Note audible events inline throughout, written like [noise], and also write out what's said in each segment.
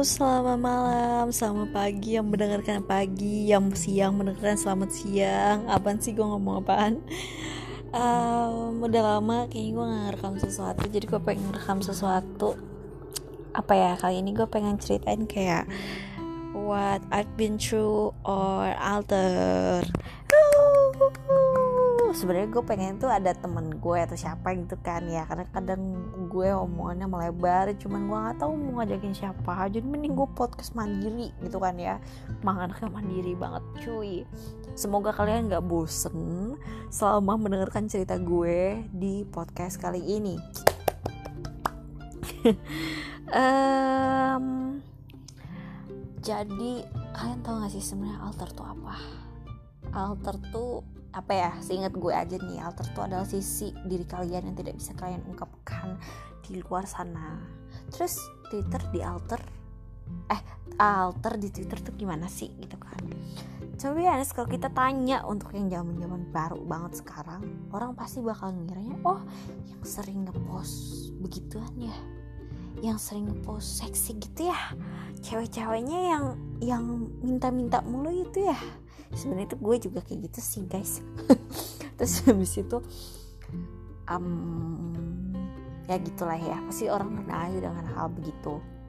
selamat malam, selamat pagi yang mendengarkan pagi, yang siang mendengarkan selamat siang. Apaan sih gue ngomong apaan? Um, udah lama kayaknya gue gak ngerekam sesuatu, jadi gue pengen ngerekam sesuatu. Apa ya kali ini gue pengen ceritain kayak what I've been through or alter sebenarnya gue pengen tuh ada temen gue atau siapa gitu kan ya. Karena kadang gue omongannya melebar cuman gue nggak tahu mau ngajakin siapa. Jadi mending gue podcast mandiri gitu kan ya. Makan mandiri banget cuy. Semoga kalian nggak bosen selama mendengarkan cerita gue di podcast kali ini. [laughs] Um, jadi kalian tahu gak sih sebenarnya alter tuh apa? Alter tuh apa ya seingat gue aja nih alter itu adalah sisi diri kalian yang tidak bisa kalian ungkapkan di luar sana. Terus twitter di alter eh alter di twitter tuh gimana sih gitu kan? Coba ya kalau kita tanya untuk yang zaman zaman baru banget sekarang orang pasti bakal ngiranya oh yang sering ngepost begituan ya? Yang sering ngepost seksi gitu ya? Cewek-ceweknya yang yang minta-minta mulu itu ya sebenarnya itu gue juga kayak gitu sih guys. [laughs] Terus habis itu um, ya gitulah ya. Pasti orang kenal aja dengan hal begitu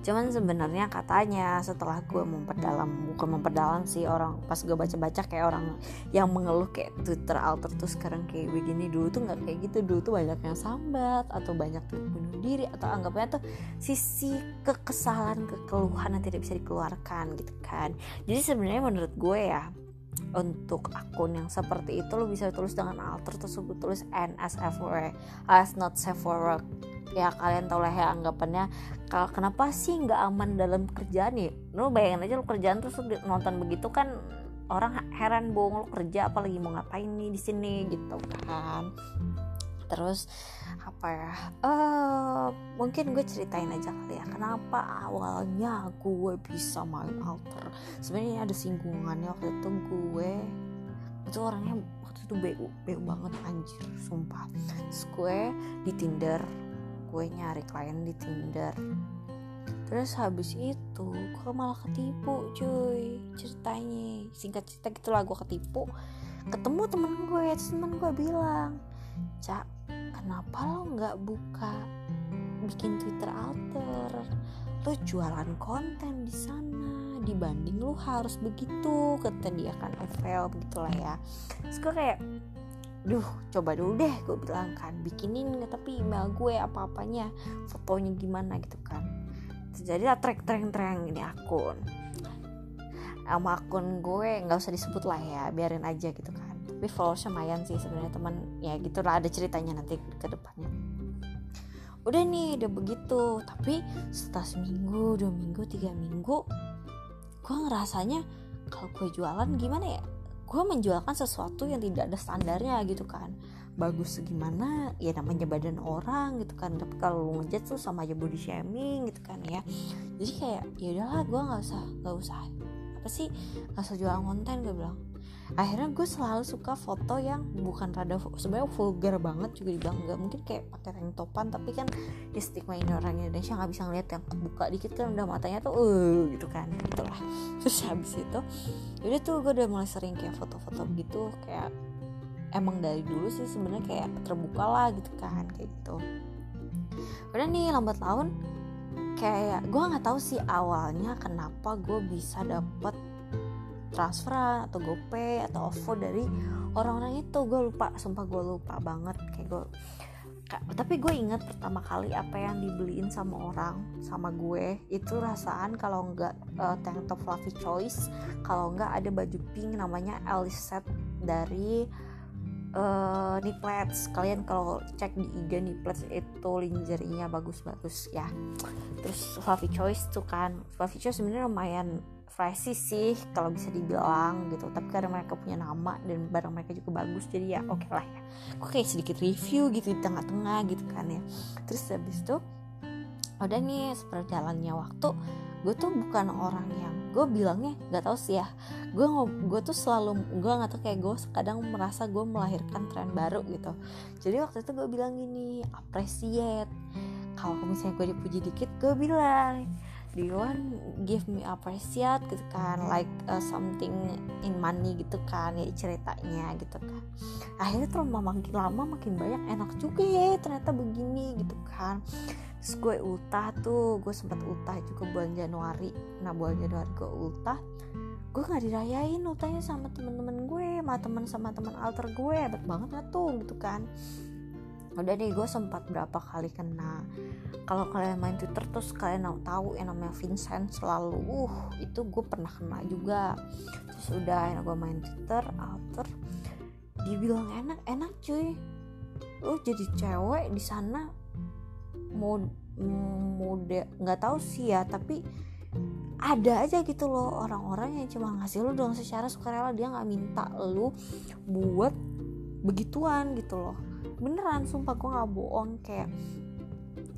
cuman sebenarnya katanya setelah gue memperdalam bukan memperdalam sih orang pas gue baca-baca kayak orang yang mengeluh kayak Twitter alter tuh sekarang kayak begini dulu tuh nggak kayak gitu. Dulu tuh banyak yang sambat atau banyak yang bunuh diri atau anggapnya tuh sisi kekesalan kekeluhan yang tidak bisa dikeluarkan gitu kan. Jadi sebenarnya menurut gue ya untuk akun yang seperti itu lo bisa tulis dengan alter tersebut tulis NSFW as not safe for work. Ya kalian tau lah ya anggapannya. Kalau kenapa sih nggak aman dalam kerjaan nih lu bayangin aja lu kerjaan terus lu nonton begitu kan orang heran bohong lu kerja apalagi mau ngapain nih di sini gitu kan terus apa ya uh, mungkin gue ceritain aja kali ya kenapa awalnya gue bisa main alter. Sebenarnya ada singgungannya waktu itu gue itu orangnya waktu itu beu beu banget anjir sumpah. Terus gue di tinder gue nyari klien di Tinder. Terus habis itu gue malah ketipu cuy ceritanya. Singkat cerita gitulah gue ketipu. Ketemu temen gue temen gue bilang cak kenapa lo nggak buka bikin twitter alter? Lo jualan konten di sana dibanding lo harus begitu kata dia kan Evel begitulah ya. Terus gue kayak duh coba dulu deh gue bilang kan. Bikinin tapi email gue apa-apanya fotonya gimana gitu kan. Terjadi lah trek trek trek ini akun. Sama akun gue nggak usah disebut lah ya biarin aja gitu tapi followersnya lumayan sih sebenarnya teman ya gitu lah ada ceritanya nanti ke depannya. Udah nih udah begitu tapi setelah seminggu dua minggu tiga minggu gue ngerasanya kalau gue jualan gimana ya? Gue menjualkan sesuatu yang tidak ada standarnya gitu kan. Bagus gimana ya namanya badan orang gitu kan. Tapi kalau lu ngejat tuh sama aja body shaming gitu kan ya. Jadi kayak ya udahlah gue nggak usah nggak usah. Apa sih? Nggak usah jualan konten gue bilang akhirnya gue selalu suka foto yang bukan rada sebenarnya vulgar banget juga dibilang. Nggak mungkin kayak pakai tank topan tapi kan di stigma ini orang Indonesia nggak bisa ngeliat yang kebuka dikit kan udah matanya tuh uh gitu kan itulah [laughs] terus habis itu udah tuh gue udah mulai sering kayak foto-foto begitu kayak emang dari dulu sih sebenarnya kayak terbuka lah gitu kan kayak gitu. Udah nih lambat laun kayak gue nggak tahu sih awalnya kenapa gue bisa dapet transferan atau GoPay atau OVO dari orang-orang itu. Gue lupa sumpah gue lupa banget. Kayak gue tapi gue ingat pertama kali apa yang dibeliin sama orang sama gue. Itu rasaan kalau nggak uh, tank top fluffy choice. Kalau nggak ada baju pink namanya set dari uh, Niplets. Kalian kalau cek di IG Niplets itu lingerie-nya bagus-bagus ya. Terus fluffy choice tuh kan fluffy choice sebenarnya lumayan pricey sih kalau bisa dibilang gitu. Tapi karena mereka punya nama dan barang mereka juga bagus jadi ya oke okay lah ya. Kok kayak sedikit review gitu di tengah-tengah gitu kan ya. Terus habis itu udah nih seperjalannya waktu gue tuh bukan orang yang gue bilangnya nggak tahu sih ya. Gue gue tuh selalu gue nggak tahu kayak gue kadang merasa gue melahirkan tren baru gitu. Jadi waktu itu gue bilang gini appreciate. Kalau misalnya gue dipuji dikit gue bilang do give me appreciate gitu kan like uh, something in money gitu kan ya ceritanya gitu kan. Akhirnya terus makin lama makin banyak enak juga ya ternyata begini gitu kan. Terus gue ultah tuh gue sempat ultah juga bulan Januari. Nah bulan Januari gue ultah gue nggak dirayain ultahnya sama temen-temen gue sama temen sama teman alter gue hebat banget lah tuh gitu kan udah deh gue sempat berapa kali kena. Kalau kalian main Twitter terus kalian tahu yang namanya Vincent selalu uh itu gue pernah kena juga. Terus udah enak gue main Twitter alter. Dibilang enak enak cuy. Lu jadi cewek di sana mau mode nggak tahu sih ya tapi ada aja gitu loh orang-orang yang cuma ngasih lu dong secara sukarela dia nggak minta lu buat begituan gitu loh beneran sumpah gue nggak bohong kayak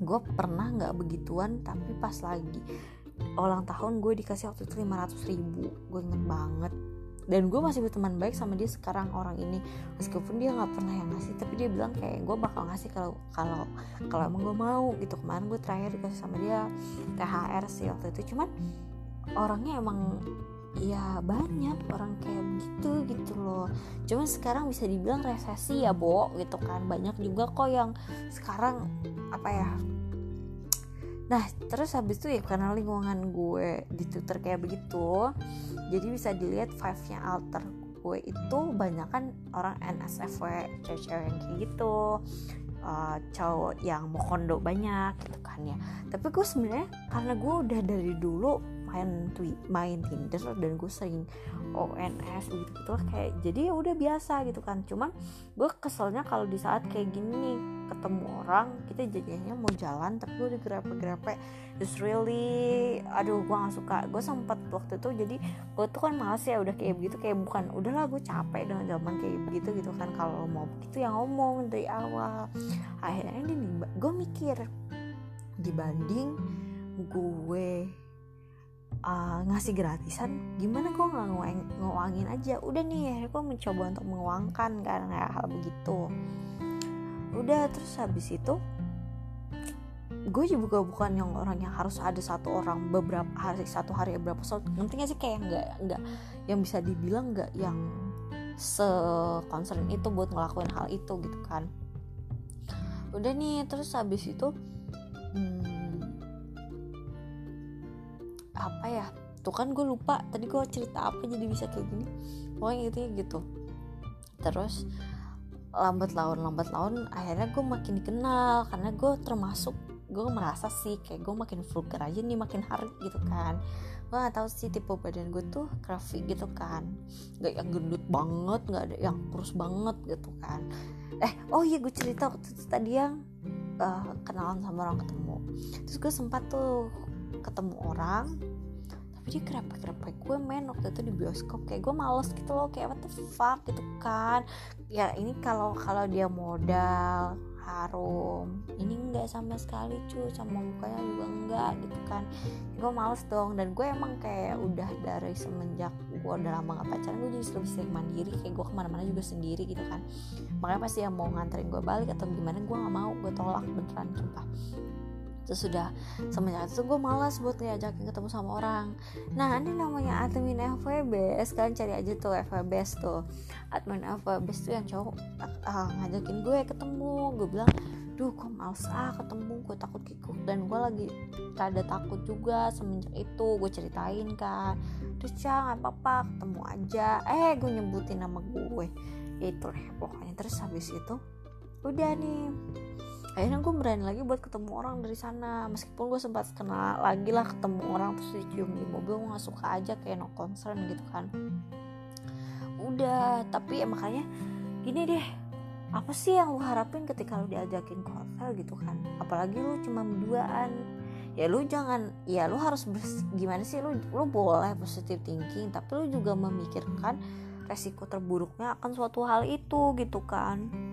gue pernah nggak begituan tapi pas lagi ulang tahun gue dikasih waktu itu 500 ribu gue inget banget. Dan gue masih berteman baik sama dia sekarang orang ini. Meskipun dia nggak pernah yang ngasih tapi dia bilang kayak gue bakal ngasih kalau kalau kalau emang gue mau gitu. Kemarin gue terakhir dikasih sama dia THR sih waktu itu. Cuman orangnya emang ya banyak orang kayak begitu gitu loh. Cuman sekarang bisa dibilang resesi ya bo gitu kan. Banyak juga kok yang sekarang apa ya nah terus habis itu ya karena lingkungan gue di Twitter kayak begitu jadi bisa dilihat five nya alter gue itu banyak kan orang NSFW cewek-cewek yang kayak gitu uh, cowok yang mau kondo banyak gitu kan ya. Tapi gue sebenarnya karena gue udah dari dulu main tweet main Tinder dan gue sering ONS gitu gitu kayak jadi ya udah biasa gitu kan. Cuman gue keselnya kalau di saat kayak gini ketemu orang kita jadinya mau jalan tapi gue udah grepe-grepe just really aduh gue gak suka. Gue sempet waktu itu jadi gue tuh kan males ya udah kayak begitu kayak bukan udahlah gue capek dengan zaman kayak begitu gitu kan. Kalau mau begitu yang ngomong dari awal. Akhirnya ini gue mikir dibanding gue uh, ngasih gratisan gimana gue nggak nguang, nguangin aja. Udah nih ya gue mencoba untuk menguangkan kan kayak hal begitu. Udah terus habis itu gue juga bukan yang orang yang harus ada satu orang beberapa hari satu hari berapa so nantinya sih? Kayak nggak nggak yang bisa dibilang nggak yang se concern itu buat ngelakuin hal itu gitu kan. Udah nih terus habis itu apa ya tuh kan gue lupa tadi gue cerita apa jadi bisa kayak gini. Pokoknya gitu gitu. Terus lambat laun lambat laun akhirnya gue makin dikenal karena gue termasuk gue merasa sih kayak gue makin vulgar aja nih makin hari gitu kan. Gue gak tahu sih tipe badan gue tuh grafik gitu kan. Nggak yang gendut banget nggak ada yang kurus banget gitu kan. Eh oh iya gue cerita waktu itu tadi yang uh, kenalan sama orang ketemu. Terus gue sempat tuh ketemu orang tapi dia kerapek-kerapek gue main waktu itu di bioskop kayak gue males gitu loh kayak what the fuck? Gitu kan. Ya ini kalau kalau dia modal harum ini enggak sama sekali cu sama mukanya juga enggak gitu kan. Gue males dong dan gue emang kayak udah dari semenjak gue udah lama gak pacaran gue jadi lebih sering mandiri kayak gue ke mana-mana juga sendiri gitu kan. Makanya pasti yang mau nganterin gue balik atau gimana gue nggak mau gue tolak beneran sumpah terus sudah semenjak itu gue malas buat ngajakin ketemu sama orang. Nah ini namanya admin FWB kalian cari aja tuh FWB tuh. Admin FWB tuh yang cowok uh, ngajakin gue ketemu. Gue bilang duh kok males ah ketemu? Gue takut kikuk. Dan gue lagi rada takut juga semenjak itu. Gue ceritain kan. Terus ya nggak apa-apa ketemu aja. Eh gue nyebutin nama gue. Itu deh pokoknya. Terus habis itu udah nih akhirnya gue berani lagi buat ketemu orang dari sana. Meskipun gue sempat kenal lagi lah ketemu orang terus dicium di mobil gue gak suka aja kayak no concern gitu kan. Udah tapi ya makanya gini deh. Apa sih yang lu harapin ketika lu diajakin ke hotel gitu kan? Apalagi lu cuma berduaan. Ya lu jangan ya lu harus gimana sih? Lu lu boleh positive thinking tapi lu juga memikirkan resiko terburuknya akan suatu hal itu gitu kan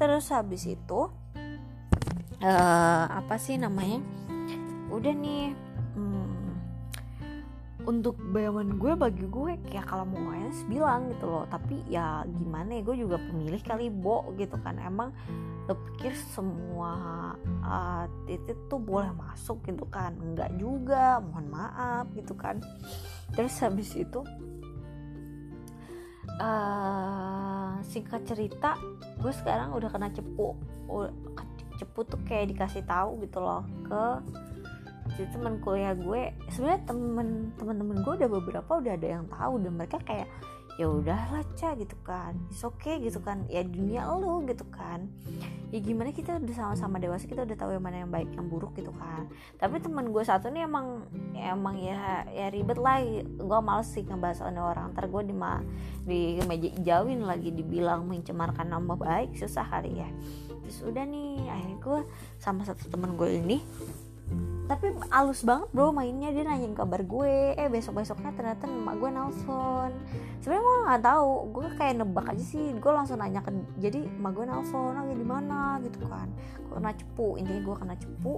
terus habis itu uh, apa sih namanya? Udah nih hmm, untuk bayangan gue bagi gue kayak kalau mau ONS bilang gitu loh. Tapi ya gimana ya gue juga pemilih kali bo gitu kan. Emang lo pikir semua uh, titik tuh boleh masuk gitu kan. Enggak juga mohon maaf gitu kan. Terus habis itu uh, singkat cerita gue sekarang udah kena cepu cepu tuh kayak dikasih tahu gitu loh ke jadi teman kuliah gue. Sebenarnya temen temen-temen gue udah beberapa udah ada yang tahu dan mereka kayak ya udahlah ca gitu kan. It's okay gitu kan. Ya dunia lo gitu kan. Ya gimana kita udah sama-sama dewasa kita udah tahu yang mana yang baik yang buruk gitu kan. Tapi teman gue satu nih emang emang ya ya ribet lah. Gue males sih ngebahas orang. Ntar gue di ma di meja jauhin lagi dibilang mencemarkan nama baik susah kali ya. Terus udah nih akhirnya gue sama satu teman gue ini tapi halus banget bro mainnya. Dia nanyain kabar gue. Eh besok besoknya ternyata emak gue nelfon. Sebenarnya gue nggak tahu. Gue kayak nebak aja sih. Gue langsung nanya ke jadi emak gue nelfon lagi di mana? Gitu kan. Gue kena cepu. Intinya gue kena cepu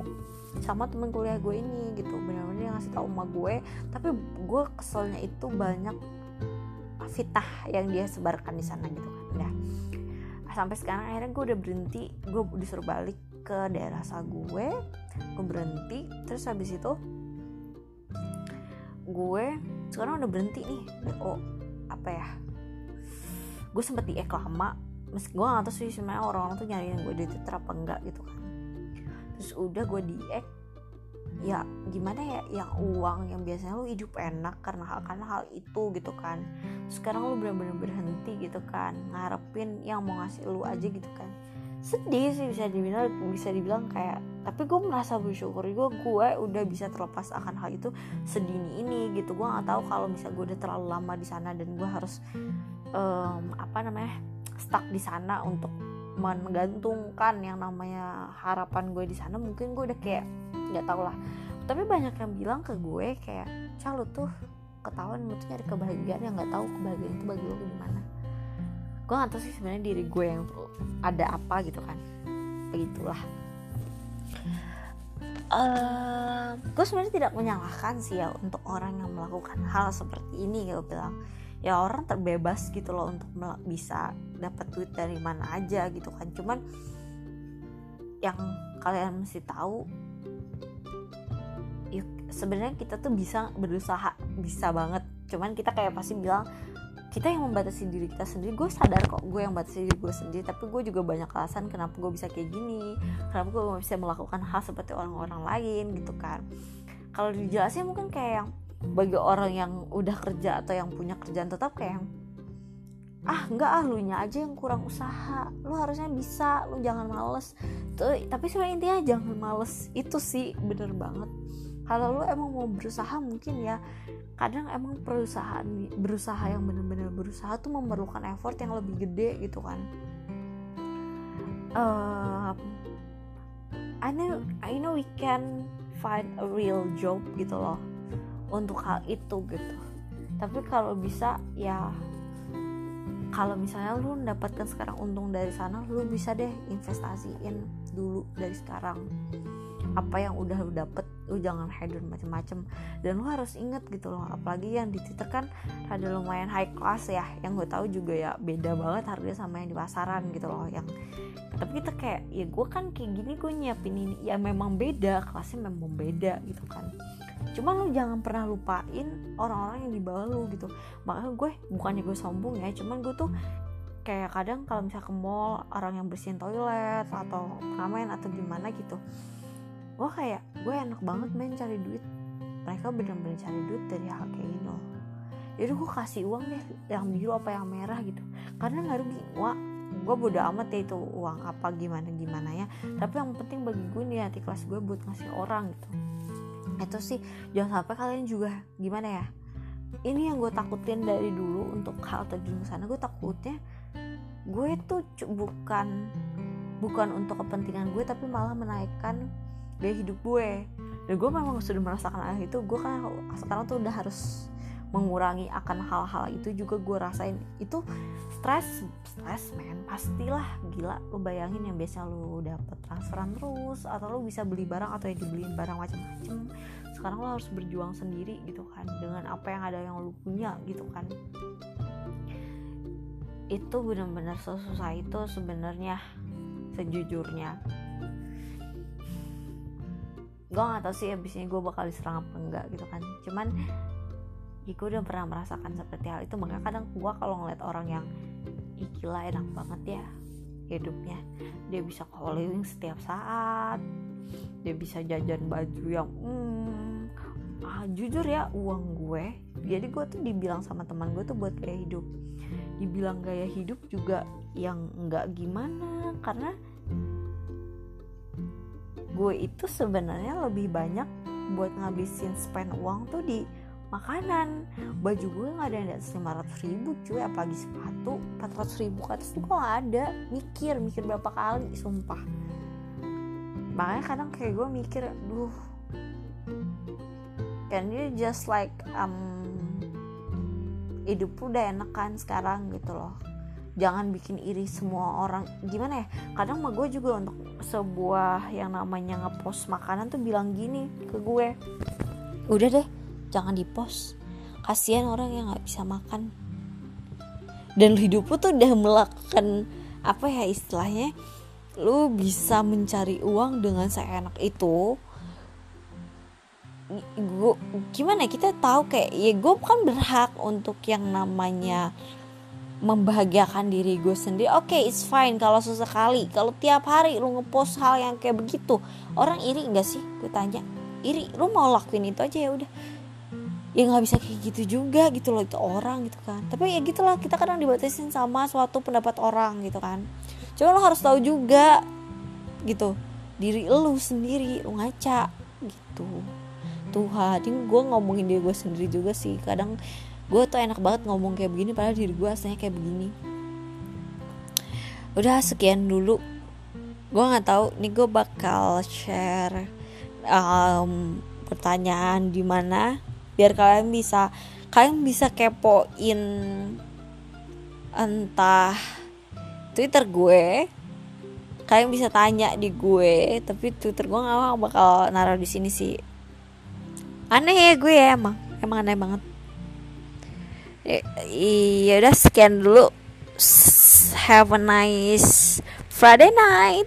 sama temen kuliah gue ini gitu. Benar-benar dia ngasih tahu emak gue. Tapi gue keselnya itu banyak fitnah yang dia sebarkan di sana gitu kan. Nah sampai sekarang akhirnya gue udah berhenti. Gue disuruh balik ke daerah asal gue gue berhenti. Terus habis itu gue sekarang udah berhenti nih. Oh apa ya? Gue sempet di lama meski gue gak tau sih sebenarnya orang-orang tuh nyariin gue di twitter apa enggak gitu kan. Terus udah gue di ek ya gimana ya? Yang uang yang biasanya lu hidup enak karena hal karena hal itu gitu kan. Sekarang lu bener-bener berhenti gitu kan. Ngarepin yang mau ngasih lu aja gitu kan sedih sih bisa dibilang bisa dibilang kayak tapi gue merasa bersyukur gue gue udah bisa terlepas akan hal itu sedini ini gitu. Gue nggak tahu kalau misalnya gue udah terlalu lama di sana dan gue harus um, apa namanya stuck di sana untuk menggantungkan yang namanya harapan gue di sana mungkin gue udah kayak nggak tau lah. Tapi banyak yang bilang ke gue kayak calo tuh ketahuan lu tuh nyari kebahagiaan yang nggak tahu kebahagiaan itu bagi lo gimana gue gak tau sih sebenarnya diri gue yang ada apa gitu kan. Begitulah. Uh, gue sebenarnya tidak menyalahkan sih ya untuk orang yang melakukan hal seperti ini gitu. Bilang ya orang terbebas gitu loh untuk bisa dapat duit dari mana aja gitu kan. Cuman yang kalian mesti tahu yuk sebenarnya kita tuh bisa berusaha bisa banget. Cuman kita kayak pasti bilang kita yang membatasi diri kita sendiri. Gue sadar kok gue yang batasi diri gue sendiri tapi gue juga banyak alasan kenapa gue bisa kayak gini. Kenapa gue bisa melakukan hal seperti orang-orang lain gitu kan. Kalau dijelasin mungkin kayak yang bagi orang yang udah kerja atau yang punya kerjaan tetap kayak yang ah enggak ah lu nya aja yang kurang usaha. Lu harusnya bisa lu jangan males. Tuh tapi sebenarnya intinya jangan males. Itu sih bener banget kalau lu emang mau berusaha mungkin ya kadang emang perusahaan berusaha yang benar-benar berusaha tuh memerlukan effort yang lebih gede gitu kan. Uh, I know I know we can find a real job gitu loh untuk hal itu gitu. Tapi kalau bisa ya kalau misalnya lu mendapatkan sekarang untung dari sana lu bisa deh investasiin dulu dari sekarang apa yang udah lu dapet lu jangan hedon macem-macem. Dan lu harus inget gitu loh apalagi yang di Twitter kan ada lumayan high class ya. Yang gue tahu juga ya beda banget harganya sama yang di pasaran gitu loh yang tapi kita kayak ya gue kan kayak gini gue nyiapin ini. Ya memang beda kelasnya memang beda gitu kan. Cuman lu jangan pernah lupain orang-orang yang di bawah lu gitu. Makanya gue bukannya gue sombong ya cuman gue tuh kayak kadang kalau misalnya ke mall orang yang bersihin toilet atau pengamen atau gimana gitu gue kayak gue enak banget main cari duit. Mereka bener-bener cari duit dari hal kayak gini loh. Jadi gue kasih uang deh yang biru apa yang merah gitu. Karena nggak rugi. Wah gue bodo amat ya itu uang apa gimana gimana ya. Tapi yang penting bagi gue nih hati kelas gue buat ngasih orang gitu. Itu sih jangan sampai kalian juga gimana ya ini yang gue takutin dari dulu untuk hal terjun ke sana. Gue takutnya gue tuh bukan bukan untuk kepentingan gue tapi malah menaikkan gaya hidup gue. Dan gue memang sudah merasakan hal itu gue kan sekarang tuh udah harus mengurangi akan hal-hal itu juga gue rasain. Itu stres stres men. Pastilah gila lu bayangin yang biasa lu dapet transferan terus atau lu bisa beli barang atau yang dibeliin barang macam-macam sekarang lo harus berjuang sendiri gitu kan dengan apa yang ada yang lu punya gitu kan. Itu benar-benar sesusah itu sebenarnya sejujurnya gue gak tau sih abisnya gue bakal diserang apa enggak gitu kan. Cuman ya gue udah pernah merasakan seperti hal itu. Makanya kadang gue kalau ngeliat orang yang Ih, gila enak banget ya hidupnya. Dia bisa calling setiap saat. Dia bisa jajan baju yang hmm, ah, jujur ya uang gue. Jadi gue tuh dibilang sama teman gue tuh buat gaya hidup. Dibilang gaya hidup juga yang nggak gimana karena gue itu sebenarnya lebih banyak buat ngabisin spend uang tuh di makanan. Baju gue nggak ada yang di atas 500 ribu cuy. Apalagi sepatu 400 ribu ke atas tuh kok ada. Mikir mikir berapa kali sumpah. Makanya kadang kayak gue mikir duh. Can you just like um, hidup udah enak kan sekarang gitu loh jangan bikin iri semua orang. Gimana ya? Kadang mah gue juga untuk sebuah yang namanya ngepost makanan tuh bilang gini ke gue. Udah deh jangan dipost. Kasihan orang yang nggak bisa makan. Dan hidup lu tuh udah melakukan apa ya istilahnya lu bisa mencari uang dengan seenak itu. Gue gimana ya, kita tahu kayak ya gue bukan berhak untuk yang namanya membahagiakan diri gue sendiri oke okay, it's fine. Kalau sesekali kalau tiap hari lu ngepost hal yang kayak begitu orang iri enggak sih? Gue tanya iri lu mau lakuin itu aja ya udah. Ya nggak bisa kayak gitu juga gitu loh itu orang gitu kan. Tapi ya gitulah kita kadang dibatasin sama suatu pendapat orang gitu kan. Coba lo harus tahu juga gitu diri lu sendiri lu ngaca gitu. Tuhan ini gue ngomongin diri gue sendiri juga sih. Kadang gue tuh enak banget ngomong kayak begini padahal diri gue aslinya kayak begini. Udah sekian dulu. Gue nggak tahu nih gue bakal share um, pertanyaan di mana biar kalian bisa kalian bisa kepoin entah Twitter gue. Kalian bisa tanya di gue tapi Twitter gue nggak bakal naruh di sini sih. Aneh ya gue ya emang. Emang aneh banget iya udah sekian dulu. Have a nice Friday night